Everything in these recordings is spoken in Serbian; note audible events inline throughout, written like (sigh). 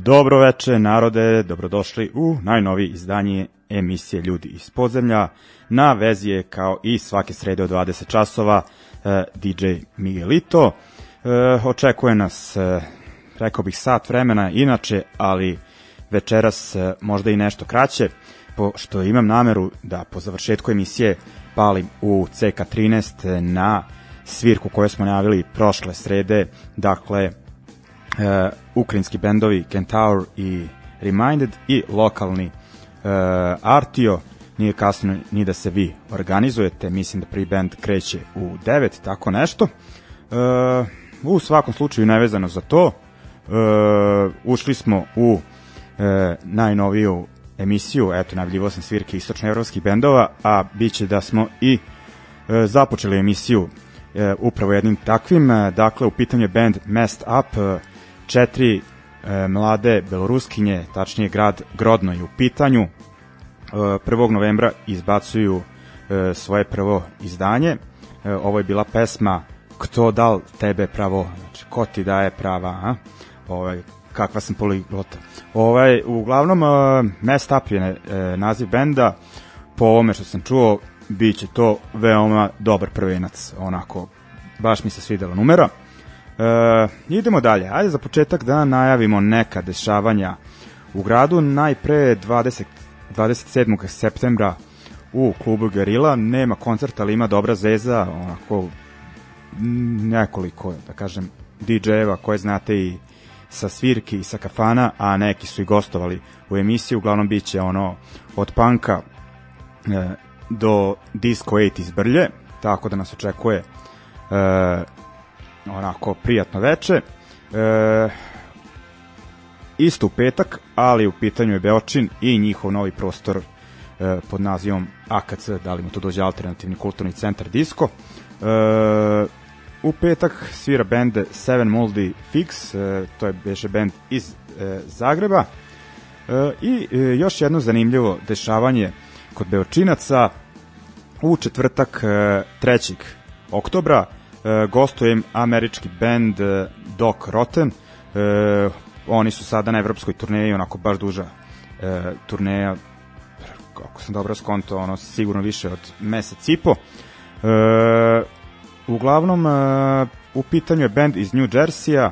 Dobro veče, narode, dobrodošli u najnoviji izdanje emisije Ljudi iz podzemlja. Na vezi je kao i svake srede od 20 časova e, DJ Miguelito. E, Očekuje nas, e, rekao bih, sat vremena inače, ali večeras e, možda i nešto kraće, pošto imam nameru da po završetku emisije palim u CK13 na svirku koju smo najavili prošle srede, dakle e, ukrajinski bendovi Kentaur i Reminded i lokalni e, Artio. Nije kasno ni da se vi organizujete, mislim da prvi band kreće u 9, tako nešto. E, u svakom slučaju nevezano za to, e, ušli smo u e, najnoviju emisiju, eto, najavljivo sam svirke istočnoevropskih bendova, a bit će da smo i e, započeli emisiju e, upravo jednim takvim, e, dakle u pitanju je band Messed Up, e, četiri e, mlade beloruskinje, tačnije grad Grodno je u pitanju, e, 1. novembra izbacuju e, svoje prvo izdanje, e, ovo je bila pesma Kto dal tebe pravo, znači ko ti daje prava, a? Ovaj, kakva sam poliglota. Ovaj, uglavnom, uh, Messed Up uh, naziv benda, po ovome što sam čuo, bit će to veoma dobar prvenac, onako, baš mi se svidela numera. E, idemo dalje, ajde za početak da najavimo neka dešavanja u gradu, najpre 20, 27. septembra u klubu Gerila, nema koncerta, ali ima dobra zeza, onako, nekoliko, da kažem, DJ-eva koje znate i sa svirki i sa kafana, a neki su i gostovali u emisiji, uglavnom bit će ono od panka e, do disco 8 iz Brlje, tako da nas očekuje e, onako prijatno veče. E, isto u petak, ali u pitanju je Beočin i njihov novi prostor e, pod nazivom AKC, da li mu to dođe alternativni kulturni centar Disco. E, u petak svira band Seven Moldy Fix, e, to je beše band iz e, Zagreba. E, I e, još jedno zanimljivo dešavanje kod Beočinaca u četvrtak e, 3. oktobra gostujem američki band e, Doc Rotten. E, oni su sada na evropskoj turneji, onako baš duža e, turneja, kako sam dobro skonto, ono sigurno više od mesec i po. E, uglavnom, e, u pitanju je band iz New Jersey-a,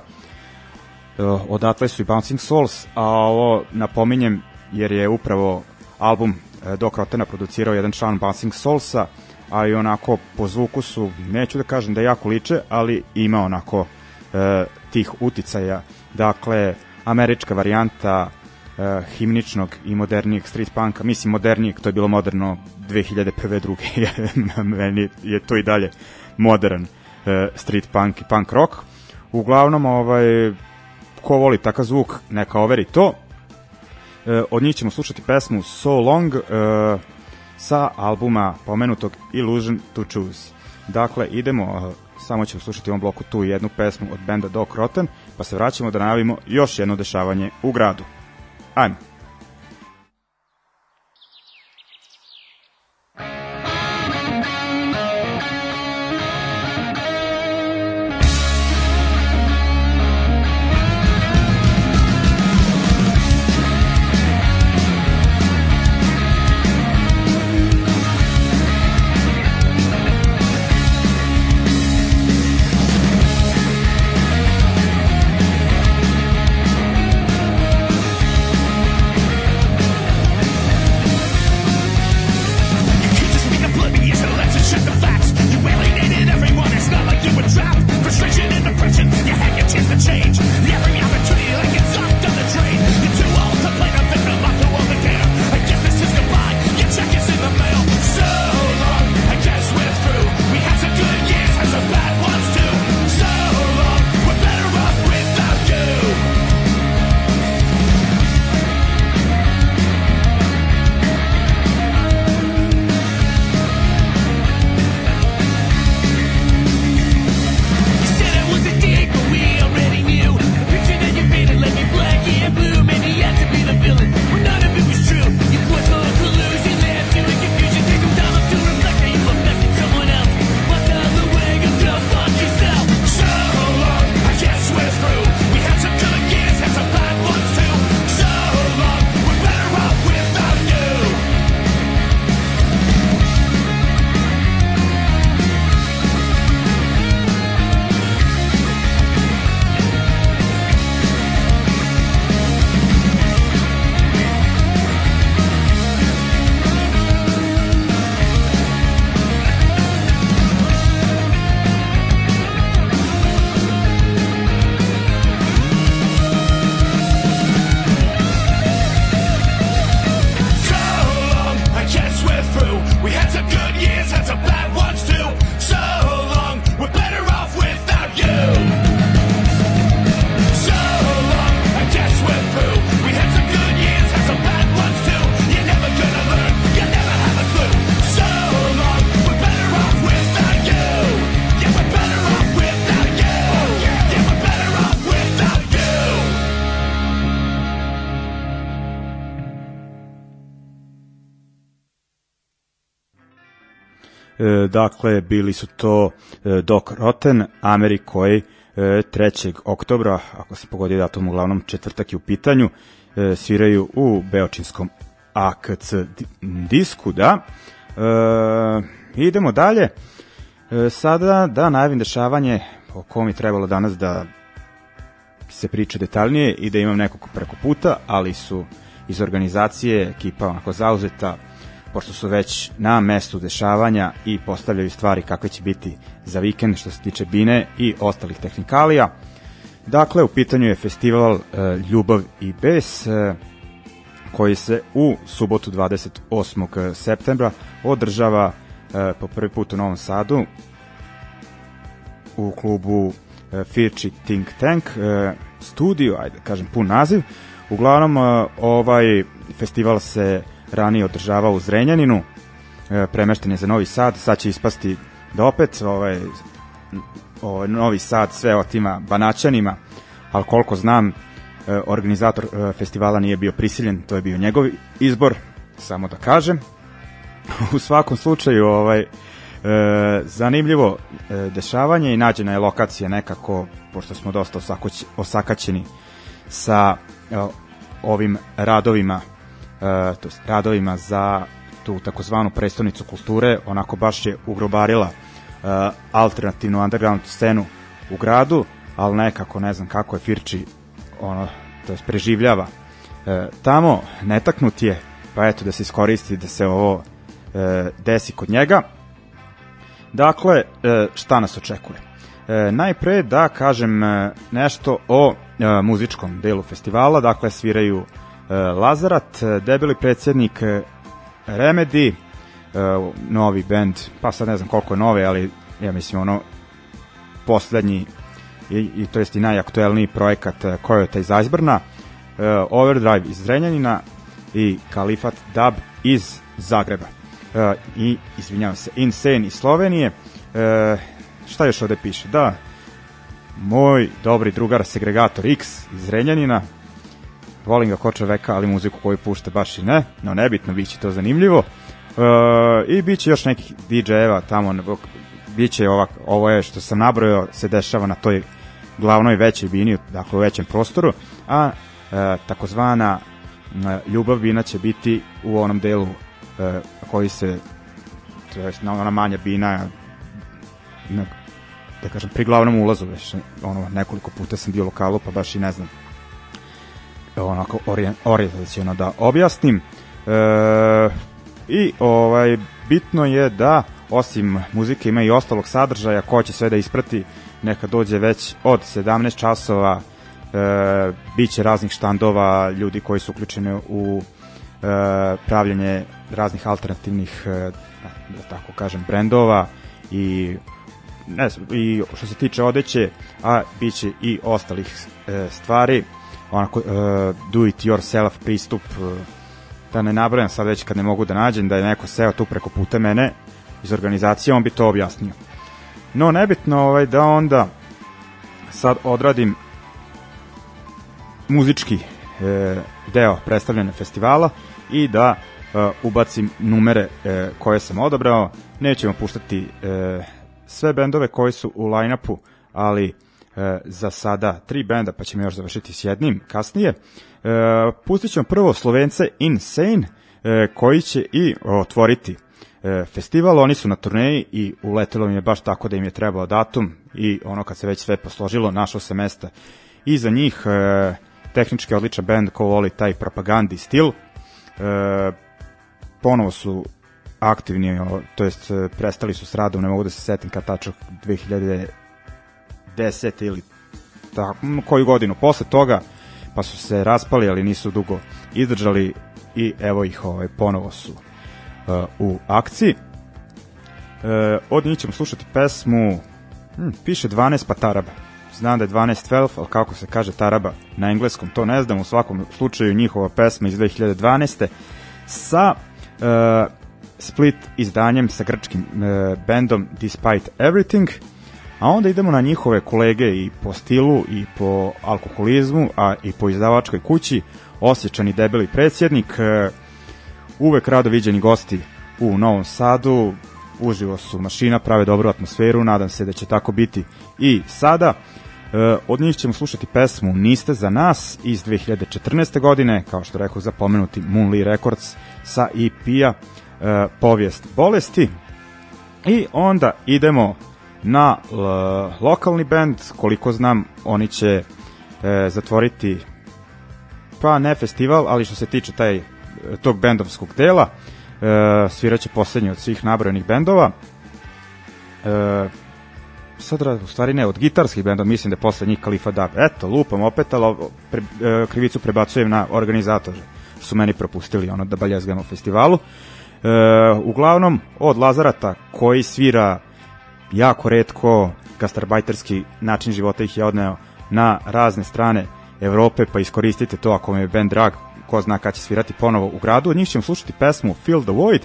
e, odatle su i Bouncing Souls, a ovo napominjem jer je upravo album e, Doc Rottena producirao jedan član Bouncing Soulsa, a i onako po zvuku su, neću da kažem da jako liče, ali ima onako e, tih uticaja. Dakle, američka varijanta e, himničnog i modernijeg street punka, mislim modernijeg, to je bilo moderno 2001. druge, (laughs) meni je to i dalje modern e, street punk i punk rock. Uglavnom, ovaj, ko voli takav zvuk, neka overi to. E, od njih ćemo slušati pesmu So Long e, sa albuma pomenutog Illusion to Choose. Dakle, idemo, e, samo ćemo slušati u ovom bloku tu jednu pesmu od benda Doc Rotten, pa se vraćamo da najavimo još jedno dešavanje u gradu. Ajmo. Dakle, bili su to e, Doc Rotten, Ameri koji e, 3. oktobra, ako se pogodi datum, uglavnom četvrtak je u pitanju, e, sviraju u Beočinskom AKC disku, da. E, idemo dalje. E, sada da najavim dešavanje o kom je trebalo danas da se priča detaljnije i da imam nekog preko puta, ali su iz organizacije ekipa onako zauzeta, pošto su već na mestu dešavanja i postavljaju stvari kakve će biti za vikend što se tiče bine i ostalih tehnikalija. Dakle, u pitanju je festival e, Ljubav i bes, e, koji se u subotu 28. septembra održava e, po prvi put u Novom Sadu u klubu e, Firči Think Tank e, studio, ajde da kažem pun naziv. Uglavnom, e, ovaj festival se ranije održavao u Zrenjaninu, e, premešten je za Novi Sad, sad će ispasti da opet ovaj, ovaj Novi Sad sve otima Banaćanima, ali koliko znam, e, organizator e, festivala nije bio prisiljen, to je bio njegov izbor, samo da kažem. (laughs) u svakom slučaju, ovaj, e, zanimljivo e, dešavanje i nađena je lokacija nekako, pošto smo dosta osakaćeni sa e, ovim radovima, to jest radovima za tu takozvanu prestonicu kulture, onako baš je ugrobarila e, alternativnu underground scenu u gradu, ali nekako ne znam kako je Firči ono, to jest preživljava. E, tamo, netaknut je pa eto da se iskoristi da se ovo e, desi kod njega. Dakle, e, šta nas očekuje? E, najpre da kažem e, nešto o e, muzičkom delu festivala, dakle sviraju e, Lazarat, e, debeli predsjednik e, Remedy, e, novi band, pa sad ne znam koliko je nove, ali ja mislim ono poslednji i, i to jest i najaktuelniji projekat Coyote iz uh, Overdrive iz Zrenjanina i Kalifat Dub iz Zagreba. I, izvinjavam se, Insane iz Slovenije. Šta još ovde piše? Da, moj dobri drugar Segregator X iz Zrenjanina, volim ga ko čoveka, ali muziku koju pušta baš i ne, no nebitno, bit će to zanimljivo. Uh, I bit će još nekih DJ-eva tamo, biće ovak, ovo je što sam nabrojao se dešava na toj glavnoj većoj bini, dakle u većem prostoru, a e, takozvana e, ljubav bina će biti u onom delu e, koji se to je na ona manja bina na, da kažem pri glavnom ulazu već ono nekoliko puta sam bio lokalu pa baš i ne znam onako orijentacijono da objasnim. E, i ovaj bitno je da osim muzike ima i ostalog sadržaja ko će sve da isprati. Neka dođe već od 17 časova. E, biće raznih štandova ljudi koji su uključeni u e, pravljanje raznih alternativnih e, da tako kažem brendova. I ne znam, i što se tiče odeće a biće i ostalih e, stvari onako e, do it yourself pristup e, da ne nabrajam sad već kad ne mogu da nađem da je neko seo tu preko puta mene iz organizacije, on bi to objasnio. No, nebitno ovaj, da onda sad odradim muzički e, deo predstavljanja festivala i da e, ubacim numere e, koje sam odabrao. Nećemo puštati e, sve bendove koji su u line-upu, ali e, za sada tri benda, pa ćemo još završiti s jednim kasnije. E, pustit ćemo prvo Slovence Insane, e, koji će i otvoriti e, festival. Oni su na turneji i uletelo im je baš tako da im je trebao datum i ono kad se već sve posložilo, našo se mesta i za njih. E, tehnički odličan band ko voli taj propagandi stil. E, ponovo su aktivni, to jest e, prestali su s radom, ne mogu da se setim kad tačak 2000 10. ili ta, koju godinu posle toga, pa su se raspali, ali nisu dugo izdržali i evo ih ovaj, ponovo su uh, u akciji. Uh, od njih ćemo slušati pesmu, hm, piše 12 pa Taraba. Znam da je 12 12, ali kako se kaže Taraba na engleskom, to ne znam, u svakom slučaju njihova pesma iz 2012. sa uh, split izdanjem sa grčkim uh, bendom Despite Everything, a onda idemo na njihove kolege i po stilu i po alkoholizmu, a i po izdavačkoj kući, osjećani debeli predsjednik, uh, uvek rado viđeni gosti u Novom Sadu, uživo su mašina, prave dobru atmosferu, nadam se da će tako biti i sada. E, od njih ćemo slušati pesmu Niste za nas iz 2014. godine, kao što rekao za pomenuti Moonly Records sa EP-a e, Povijest bolesti. I onda idemo na l, lokalni band, koliko znam oni će e, zatvoriti pa ne festival, ali što se tiče taj tog bendovskog dela. E, sviraće poslednji od svih nabrojenih bendova. E, sad, u stvari ne, od gitarskih benda, mislim da je posle njih Kalifa Dab. Eto, lupam opet, ali pre, e, krivicu prebacujem na organizatore, su meni propustili ono da baljezgamo festivalu. E, uglavnom, od Lazarata, koji svira jako redko, gastarbajterski način života ih je odneo na razne strane Evrope, pa iskoristite to ako vam je band drag, ko zna kada će svirati ponovo u gradu. Od njih ćemo slušati pesmu Fill the Void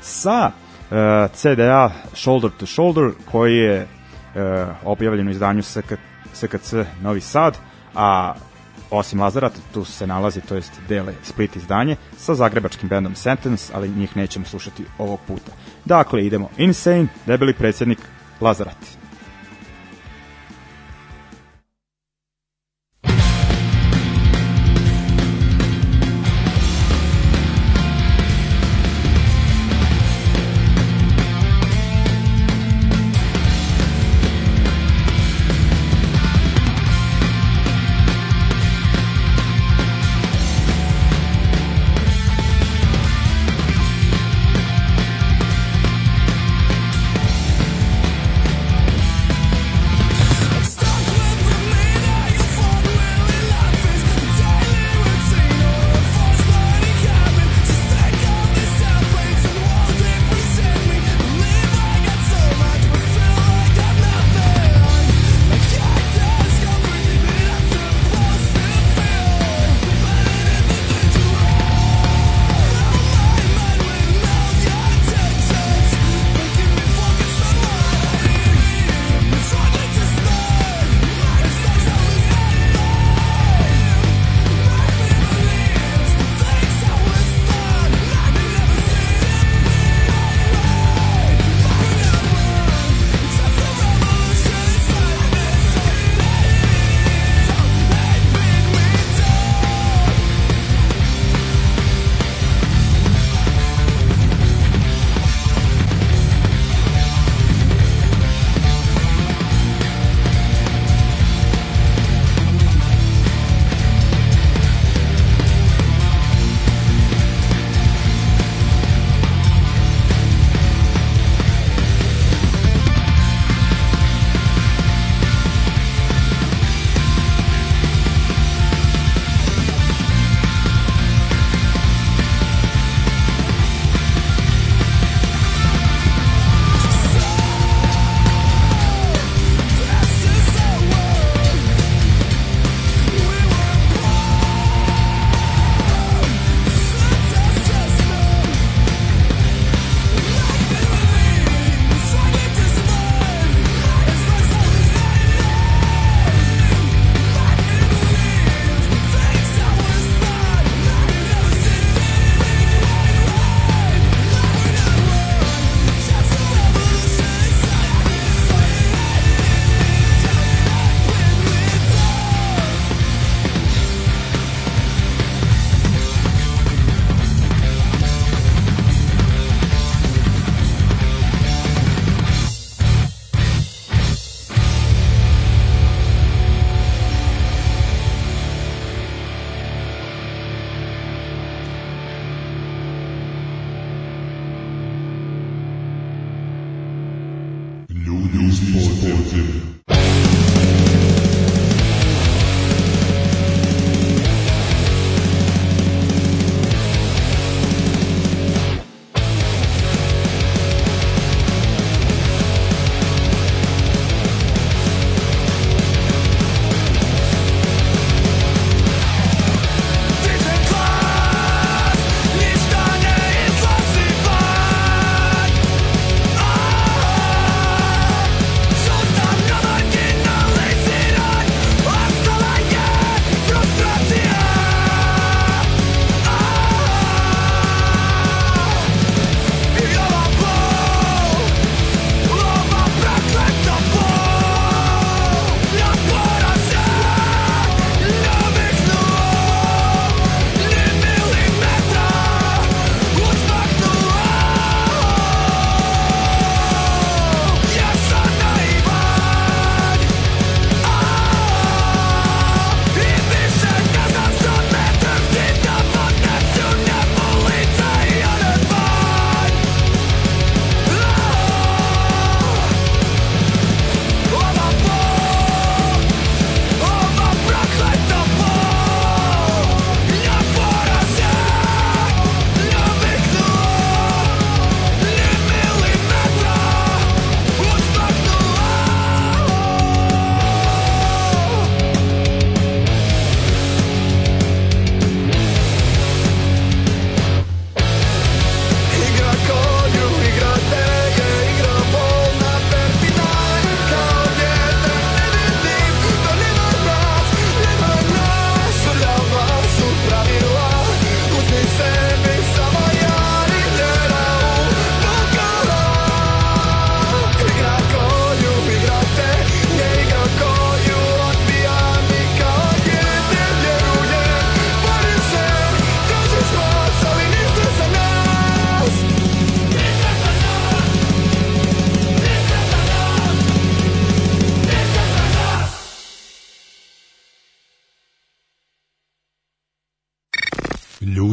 sa uh, CDA Shoulder to Shoulder, koji je uh, objavljen u izdanju SK, SKC Novi Sad, a osim Lazarata tu se nalazi, to jest dele Split izdanje sa zagrebačkim bendom Sentence, ali njih nećemo slušati ovog puta. Dakle, idemo Insane, debeli predsjednik Lazarat.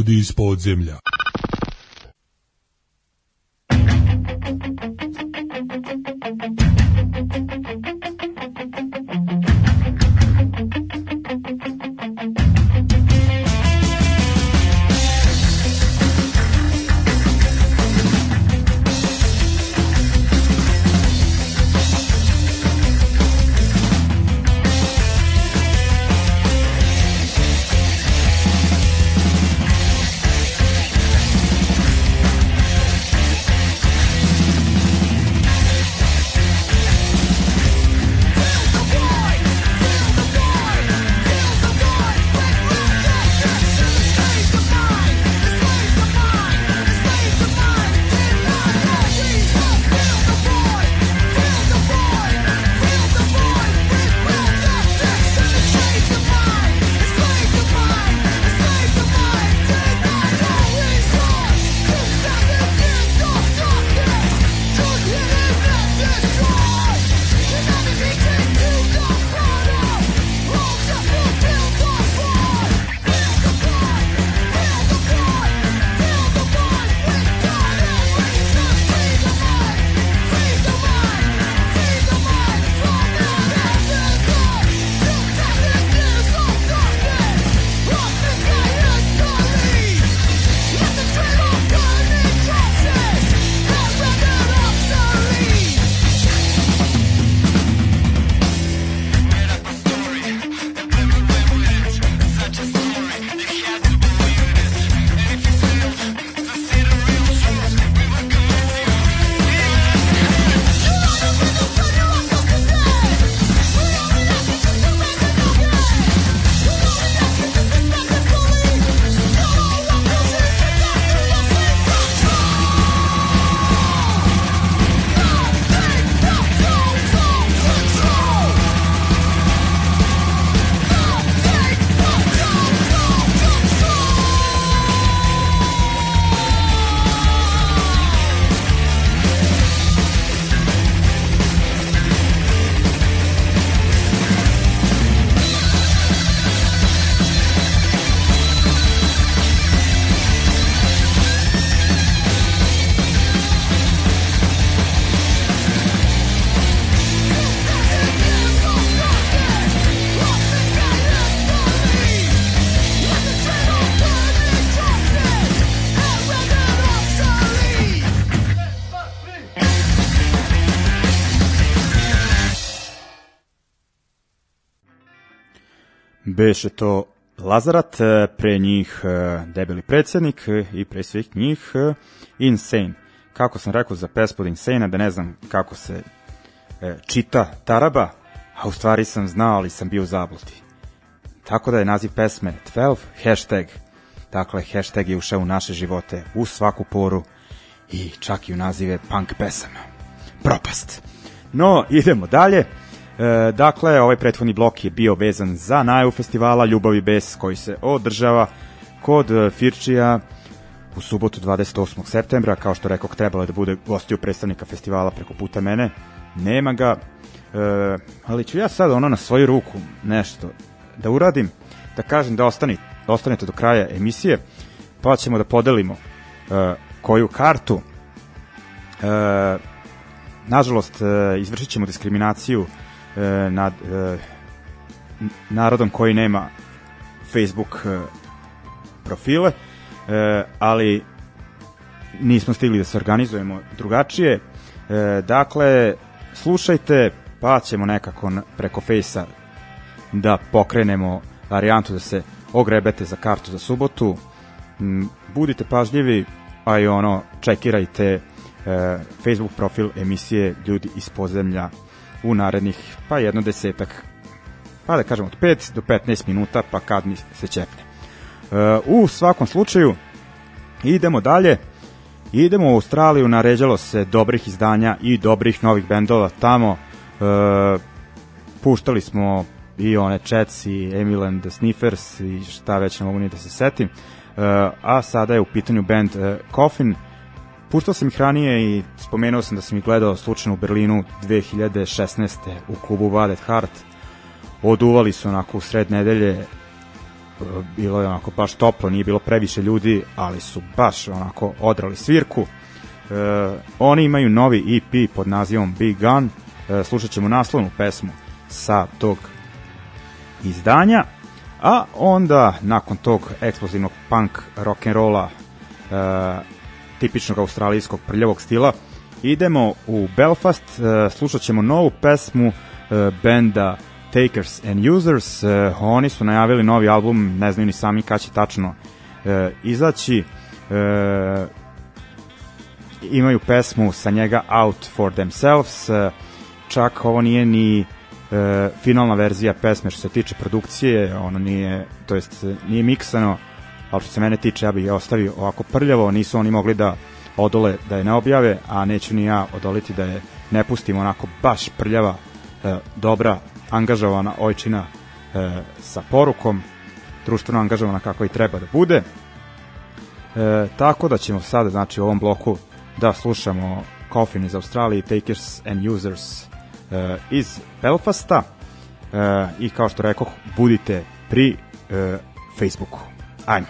Iz podzemlja. Beše to Lazarat, e, pre njih e, debeli predsednik e, i pre svih njih Insane. Kako sam rekao za pesmu Insane, da ne znam kako se čita Taraba, a u stvari sam znao, ali sam bio u zabluti. Tako da je naziv pesme 12 hashtag. Dakle, hashtag je ušao u naše živote, u svaku poru i čak i u nazive punk pesama. Propast. No, idemo dalje. E, dakle, ovaj prethodni blok je bio vezan za najavu festivala Ljubav i bes koji se održava kod e, Firčija u subotu 28. septembra, kao što rekao, trebalo je da bude gostio predstavnika festivala preko puta mene, nema ga, e, ali ću ja sad ono na svoju ruku nešto da uradim, da kažem da ostani, da ostanete do kraja emisije, pa ćemo da podelimo e, koju kartu. E, nažalost, e, izvršit ćemo diskriminaciju nad e, narodom koji nema Facebook e, profile, e, ali nismo stigli da se organizujemo drugačije. E, dakle, slušajte, pa ćemo nekako preko Fejsa da pokrenemo varijantu da se ogrebete za kartu za subotu. Budite pažljivi, a i ono, čekirajte e, Facebook profil emisije Ljudi iz pozemlja u narednih pa jedno desetak pa da kažem od 5 do 15 minuta pa kad mi se čepne. E, u svakom slučaju idemo dalje. Idemo u Australiju naređalo se dobrih izdanja i dobrih novih bendova tamo. E, puštali smo i one Chats i Emil and the Sniffers i šta već ne mogu ni da se setim. E, a sada je u pitanju band e, Coffin Puštao sam ih ranije i spomenuo sam da sam ih gledao slučajno u Berlinu 2016. u klubu Vadet Hart. Oduvali su onako u sred nedelje bilo je onako baš toplo, nije bilo previše ljudi, ali su baš onako odrali svirku. E, oni imaju novi EP pod nazivom Big Gun, e, slušat ćemo naslovnu pesmu sa tog izdanja, a onda nakon tog eksplozivnog punk rock and rolla e, tipičnog australijskog prljavog stila. Idemo u Belfast, e, slušat ćemo novu pesmu e, benda Takers and Users, e, oni su najavili novi album, ne znaju ni sami kada će tačno e, izaći, e, imaju pesmu sa njega Out for Themselves, e, čak ovo nije ni finalna verzija pesme što se tiče produkcije, ono nije, to jest nije miksano, ali što se mene tiče ja bih je ostavio ovako prljavo, nisu oni mogli da odole da je ne objave, a neću ni ja odoliti da je ne pustim onako baš prljava, e, dobra, angažovana ojčina e, sa porukom, društveno angažovana kako i treba da bude. E, tako da ćemo sada znači u ovom bloku da slušamo Coffin iz Australije, Takers and Users e, iz Belfasta e, i kao što rekoh, budite pri e, Facebooku. Ajmo.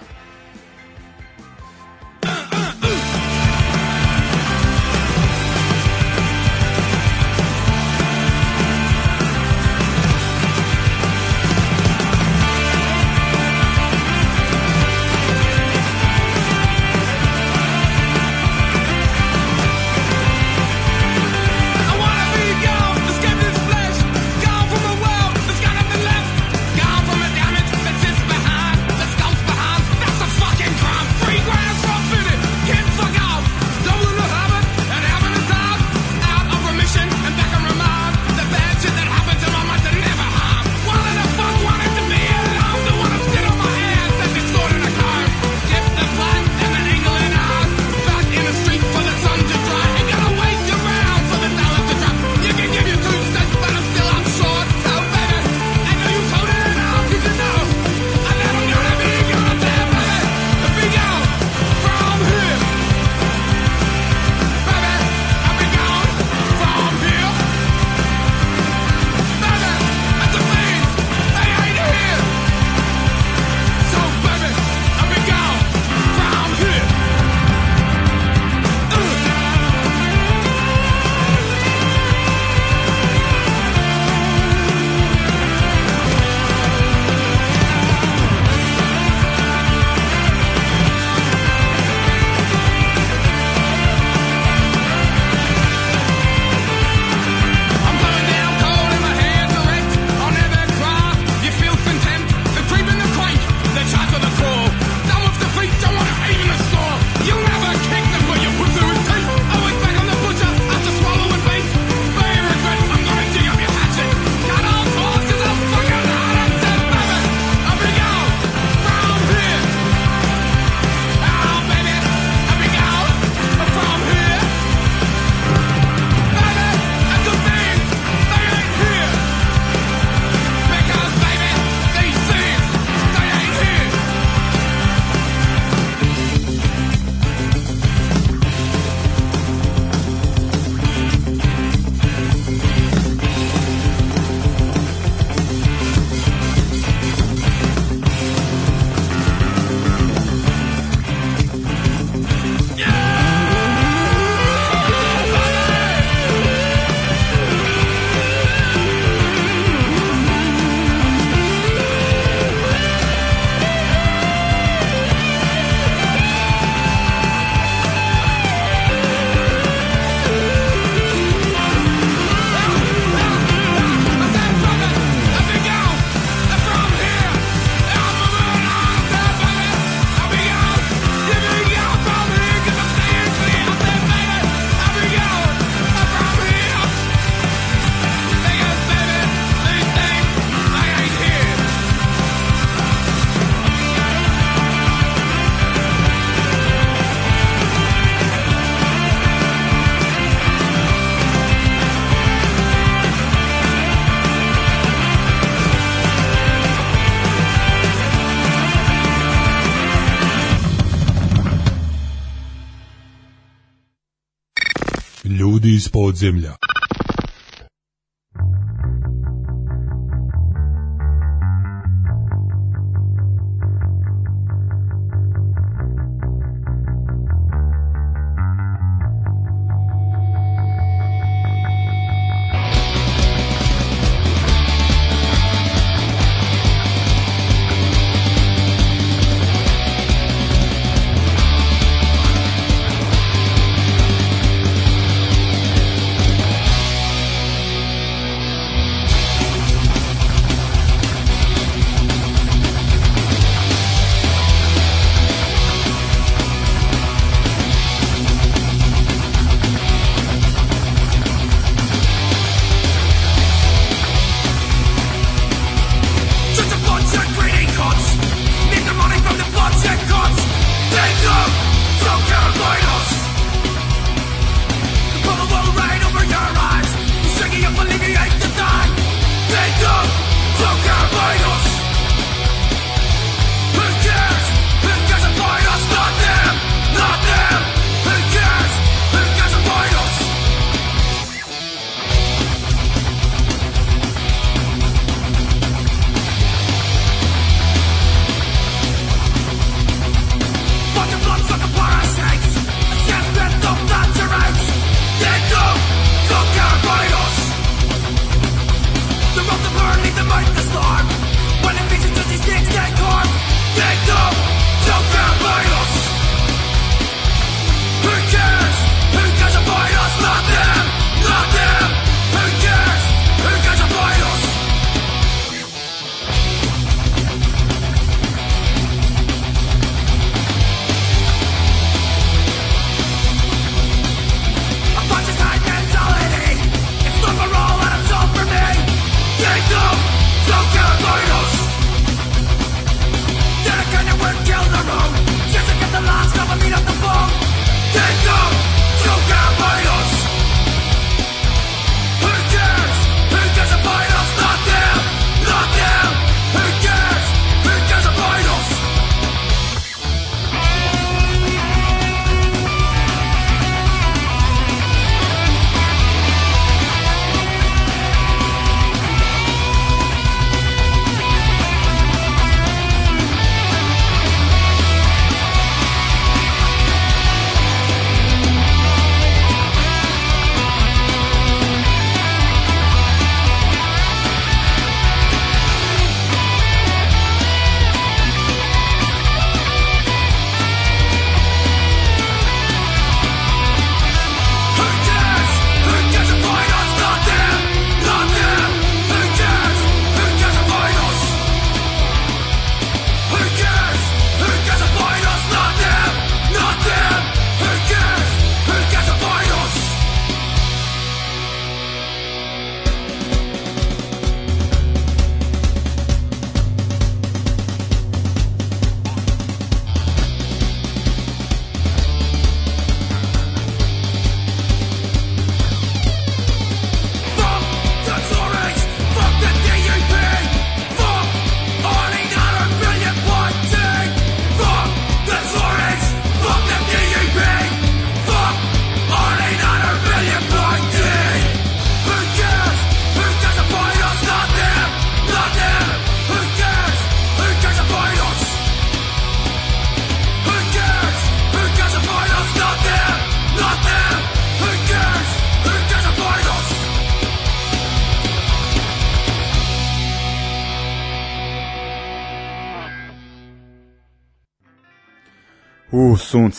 Podzemlja.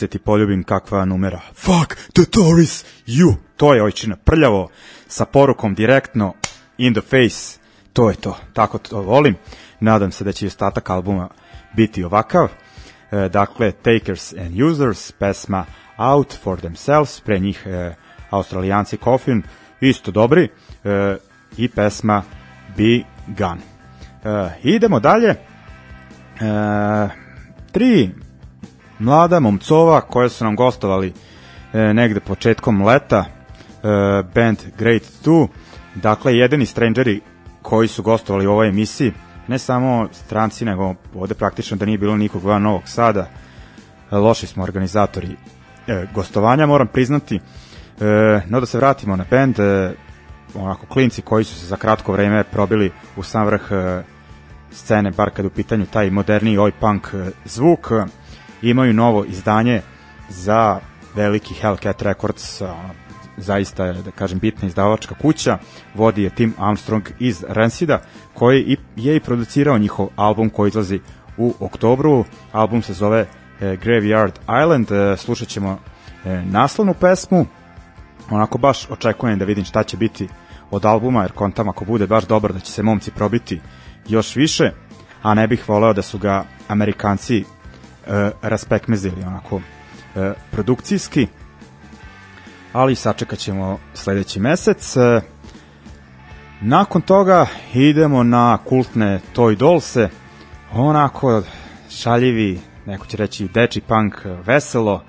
Sunce ti poljubim kakva numera. Fuck the Tories, you. To je ojčina prljavo, sa porukom direktno in the face. To je to, tako to volim. Nadam se da će ostatak albuma biti ovakav. E, dakle, Takers and Users, pesma Out for Themselves, pre njih e, Australijanci Coffin, isto dobri, e, i pesma Be Gone. E, idemo dalje. E, tri mlada momcova koje su nam gostovali e, negde početkom leta, e, band Great 2, dakle jedini strangeri koji su gostovali u ovoj emisiji, ne samo stranci, nego ovde praktično da nije bilo nikog van Novog Sada, e, loši smo organizatori e, gostovanja, moram priznati, e, no da se vratimo na band, e, onako klinci koji su se za kratko vreme probili u sam vrh e, scene, bar kad u pitanju taj moderni oj punk e, zvuk, e, imaju novo izdanje za veliki Hellcat Records, zaista je, da kažem, bitna izdavačka kuća, vodi je Tim Armstrong iz Rancida, koji je i producirao njihov album koji izlazi u oktobru, album se zove e, Graveyard Island, e, slušat ćemo e, naslovnu pesmu, onako baš očekujem da vidim šta će biti od albuma, jer kontam ako bude baš dobar da će se momci probiti još više, a ne bih voleo da su ga Amerikanci e, raspekmezili onako e, produkcijski, ali sačekat ćemo sledeći mesec. E, nakon toga idemo na kultne Toy Dollse, onako šaljivi, neko će reći deči punk, veselo,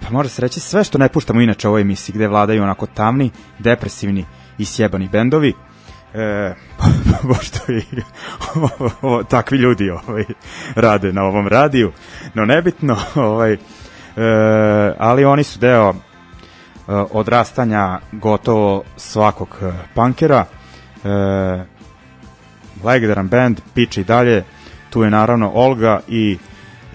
pa mora se reći sve što ne puštamo inače u ovoj emisiji gde vladaju onako tamni, depresivni i sjebani bendovi. E, (laughs) pošto i (laughs) ovo, takvi ljudi ovaj, rade na ovom radiju, no nebitno, (laughs) ovaj, e, ali oni su deo e, odrastanja gotovo svakog e, punkera. E, legendaran band, piče i dalje, tu je naravno Olga i e,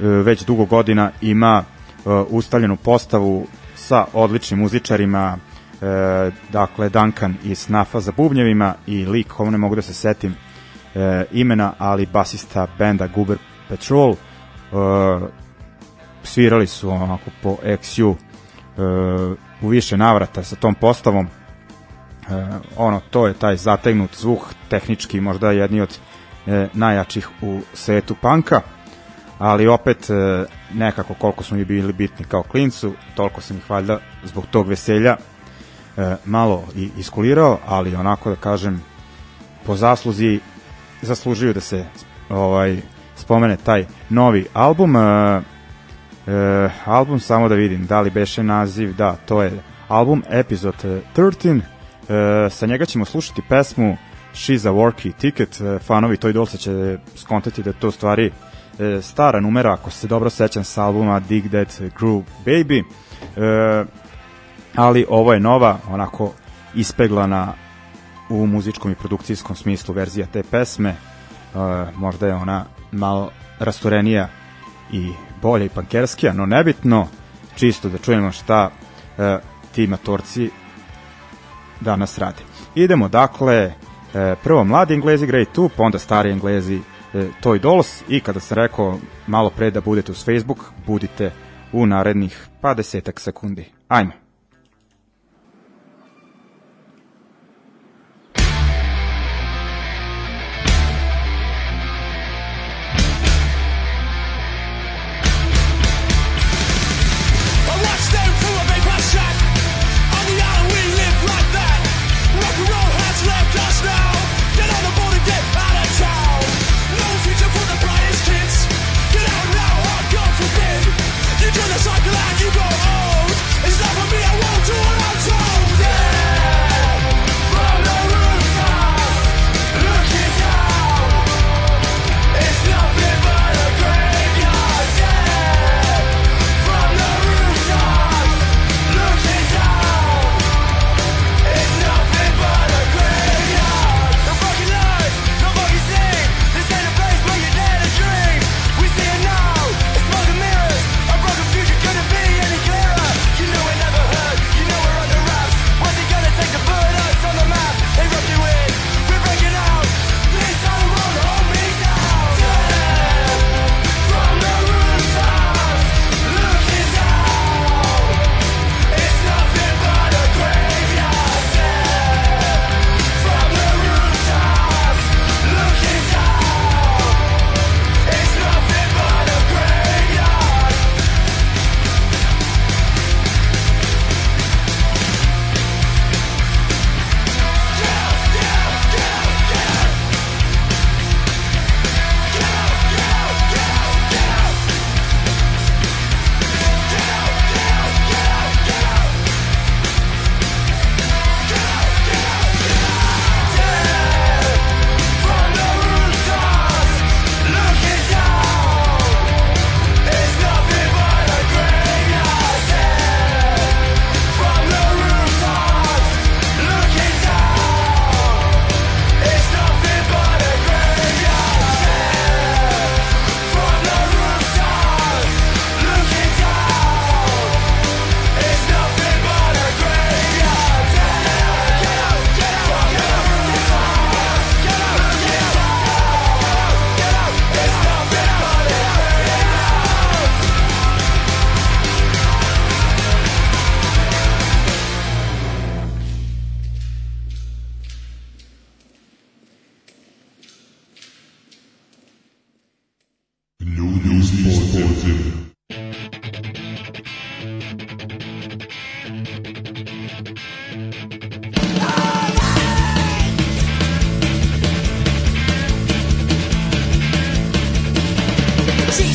već dugo godina ima e, ustavljenu postavu sa odličnim muzičarima, e, dakle Duncan iz Snafa za bubnjevima i lik, ovo ne mogu da se setim e, imena, ali basista benda Guber Patrol, e, svirali su onako po XU e, u više navrata sa tom postavom, e, ono, to je taj zategnut zvuk, tehnički možda jedni od e, najjačih u svetu panka, ali opet e, nekako koliko smo mi bili bitni kao klincu, toliko sam ih valjda zbog tog veselja e, malo i iskulirao, ali onako da kažem po zasluzi zaslužuju da se ovaj spomene taj novi album. E, e, album samo da vidim da li beše naziv? Da to je album Episode 13 e, sa njega ćemo slušati pesmu She's a Worky Ticket. E, fanovi Toy Dollsa će skontati da to stvari e, stara numera ako se dobro sećam sa albuma Dig That Groove Baby. E, ali ovo je nova, onako ispeglana u muzičkom i produkcijskom smislu verzija te pesme. E, možda je ona malo rastorenija i bolja i pankerskija, no nebitno, čisto da čujemo šta e, ti matorci danas rade. Idemo dakle, e, prvo mladi englezi Grey 2, pa onda stari englezi e, Toy Dolls i kada sam rekao malo pre da budete uz Facebook, budite u narednih pa desetak sekundi. Ajmo.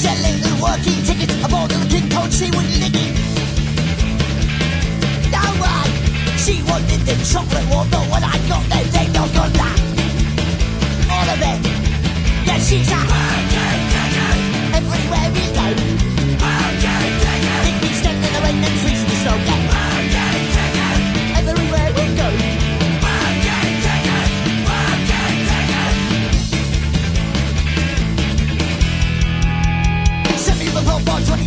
selling the working tickets, I bought her a king cone, she wouldn't lick it. She wanted the chocolate water when I got them, they don't got that. All of it. Yeah, she's a.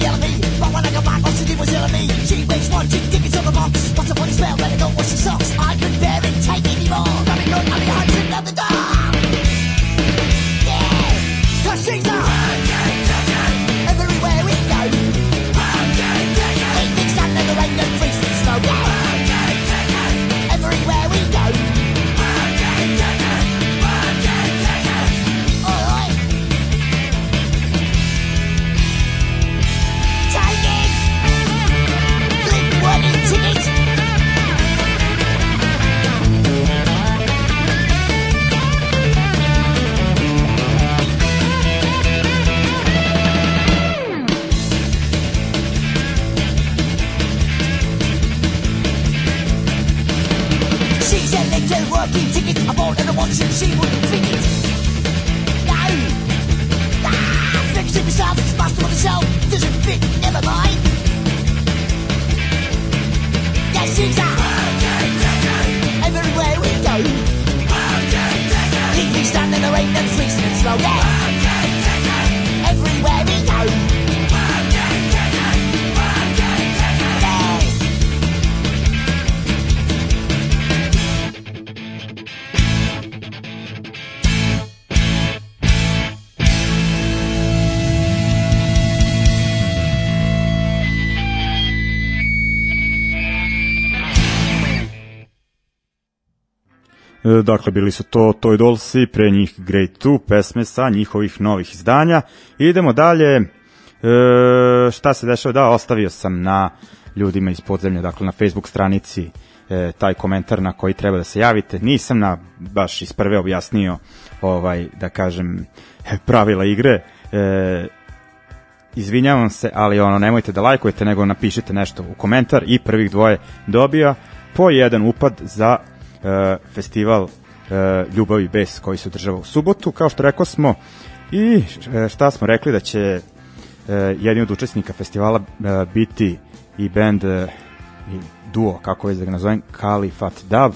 yell at me. But when I got back, all she did was yell at me. She makes one chick, give me the box. What's the funny spell? Let it go, wash your socks. I couldn't bear it, take anymore. Got me good, I mean, I couldn't have the dog. dogs and she Ah, yourself, it's must on itself. Doesn't fit, mind. Yes, she's out. Dakle, bili su to Toy Dolls i pre njih Great 2 pesme sa njihovih novih izdanja. Idemo dalje. E, šta se dešava? Da, ostavio sam na ljudima iz podzemlja, dakle na Facebook stranici e, taj komentar na koji treba da se javite. Nisam na baš iz prve objasnio ovaj da kažem (laughs) pravila igre. E, izvinjavam se, ali ono nemojte da lajkujete, nego napišite nešto u komentar i prvih dvoje dobija po jedan upad za e, festival e, Ljubav i bes koji se održava u subotu, kao što rekao smo i e, šta smo rekli da će e, jedni od učesnika festivala e, biti i band e, i duo, kako već da ga nazovem, Kalifat Dab. E,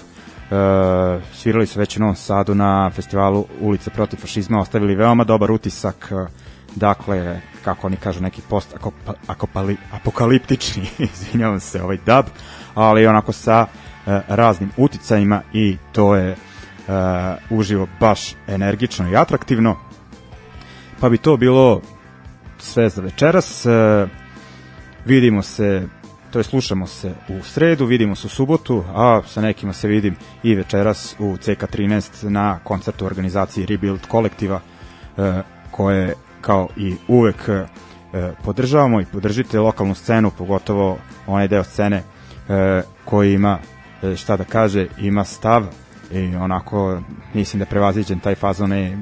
svirali su već u Novom Sadu na festivalu Ulica protiv fašizma, ostavili veoma dobar utisak, e, dakle, kako oni kažu, neki post akopa- akopali, apokaliptični, (laughs) izvinjavam se, ovaj dub, ali onako sa e, raznim uticajima i to je e, uživo baš energično i atraktivno. Pa bi to bilo sve za večeras. E, vidimo se, to je slušamo se u sredu, vidimo se u subotu, a sa nekima se vidim i večeras u CK13 na koncertu organizaciji Rebuild kolektiva e, koje kao i uvek e, podržavamo i podržite lokalnu scenu, pogotovo onaj deo scene e, koji ima e, šta da kaže, ima stav i onako mislim da je prevaziđen taj fazon e,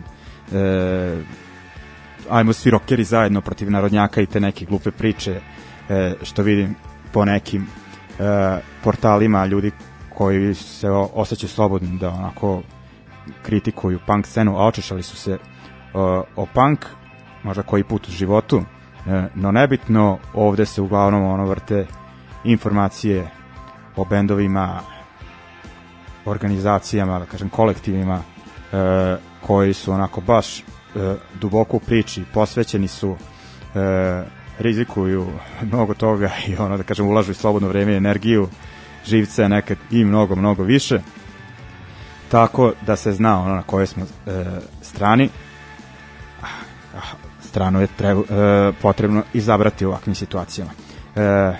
e, ajmo svi rokeri zajedno protiv narodnjaka i te neke glupe priče e, što vidim po nekim e, portalima ljudi koji se osjećaju slobodnim da onako kritikuju punk scenu, a očešali su se o, o punk možda koji put u životu e, no nebitno ovde se uglavnom ono vrte informacije o bendovima organizacijama, da kažem kolektivima e, koji su onako baš e, duboko u priči, posvećeni su e, rizikuju (laughs) mnogo toga i ono da kažem ulažu i slobodno vreme i energiju živce nekad i mnogo mnogo više. Tako da se zna ono na kojoj smo e, strani. Ah, stranu je treba, e, potrebno izabrati u ovakvim situacijama. E,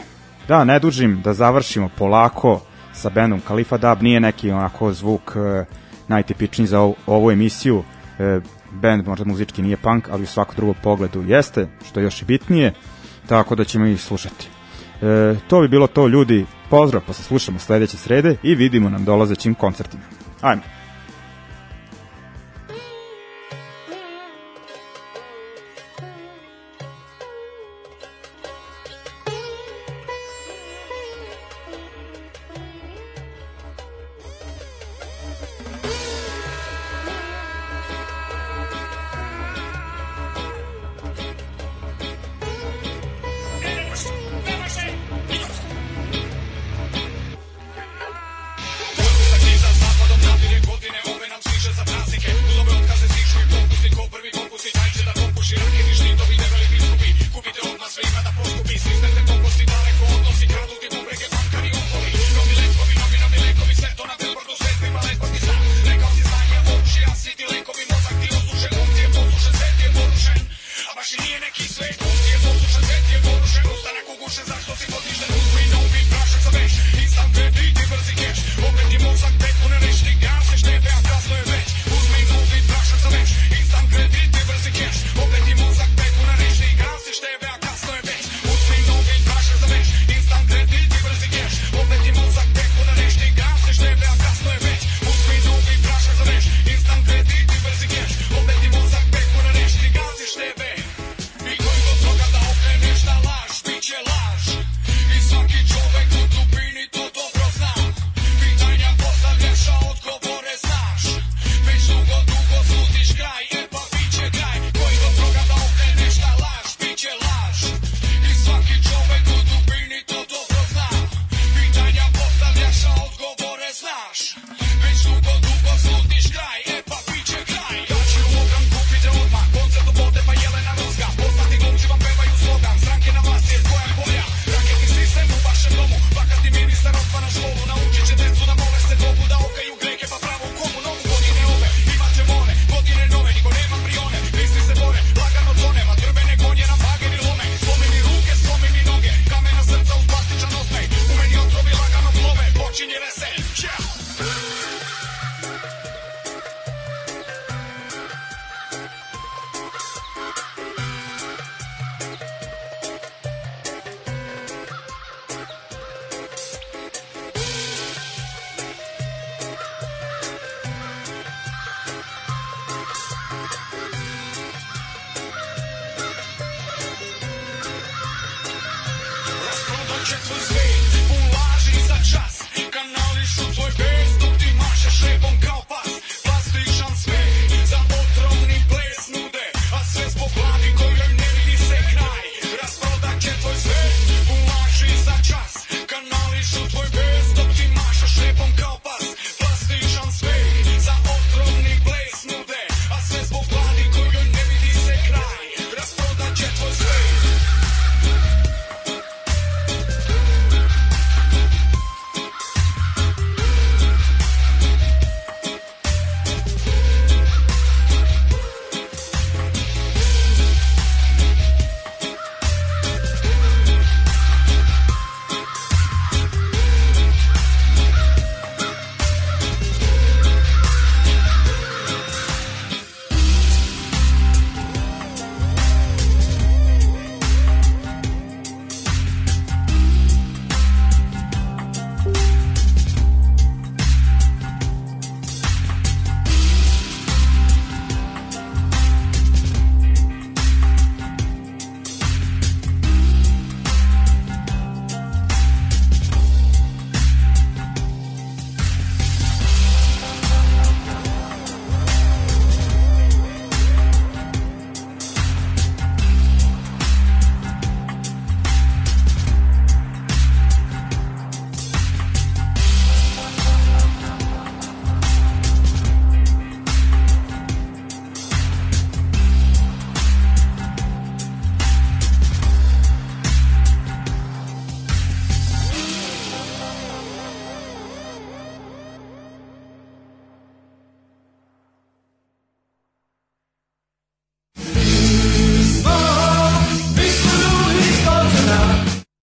da ne dužim da završimo polako sa bendom Kalifa Dab. Nije neki onako zvuk e, najtipičniji za ovu, ovu emisiju. E, band možda muzički nije punk ali u svakom drugom pogledu jeste što je još i bitnije tako da ćemo ih slušati. E, to bi bilo to ljudi. Pozdrav pa se slušamo sledeće srede i vidimo nam dolazećim koncertima. Ajmo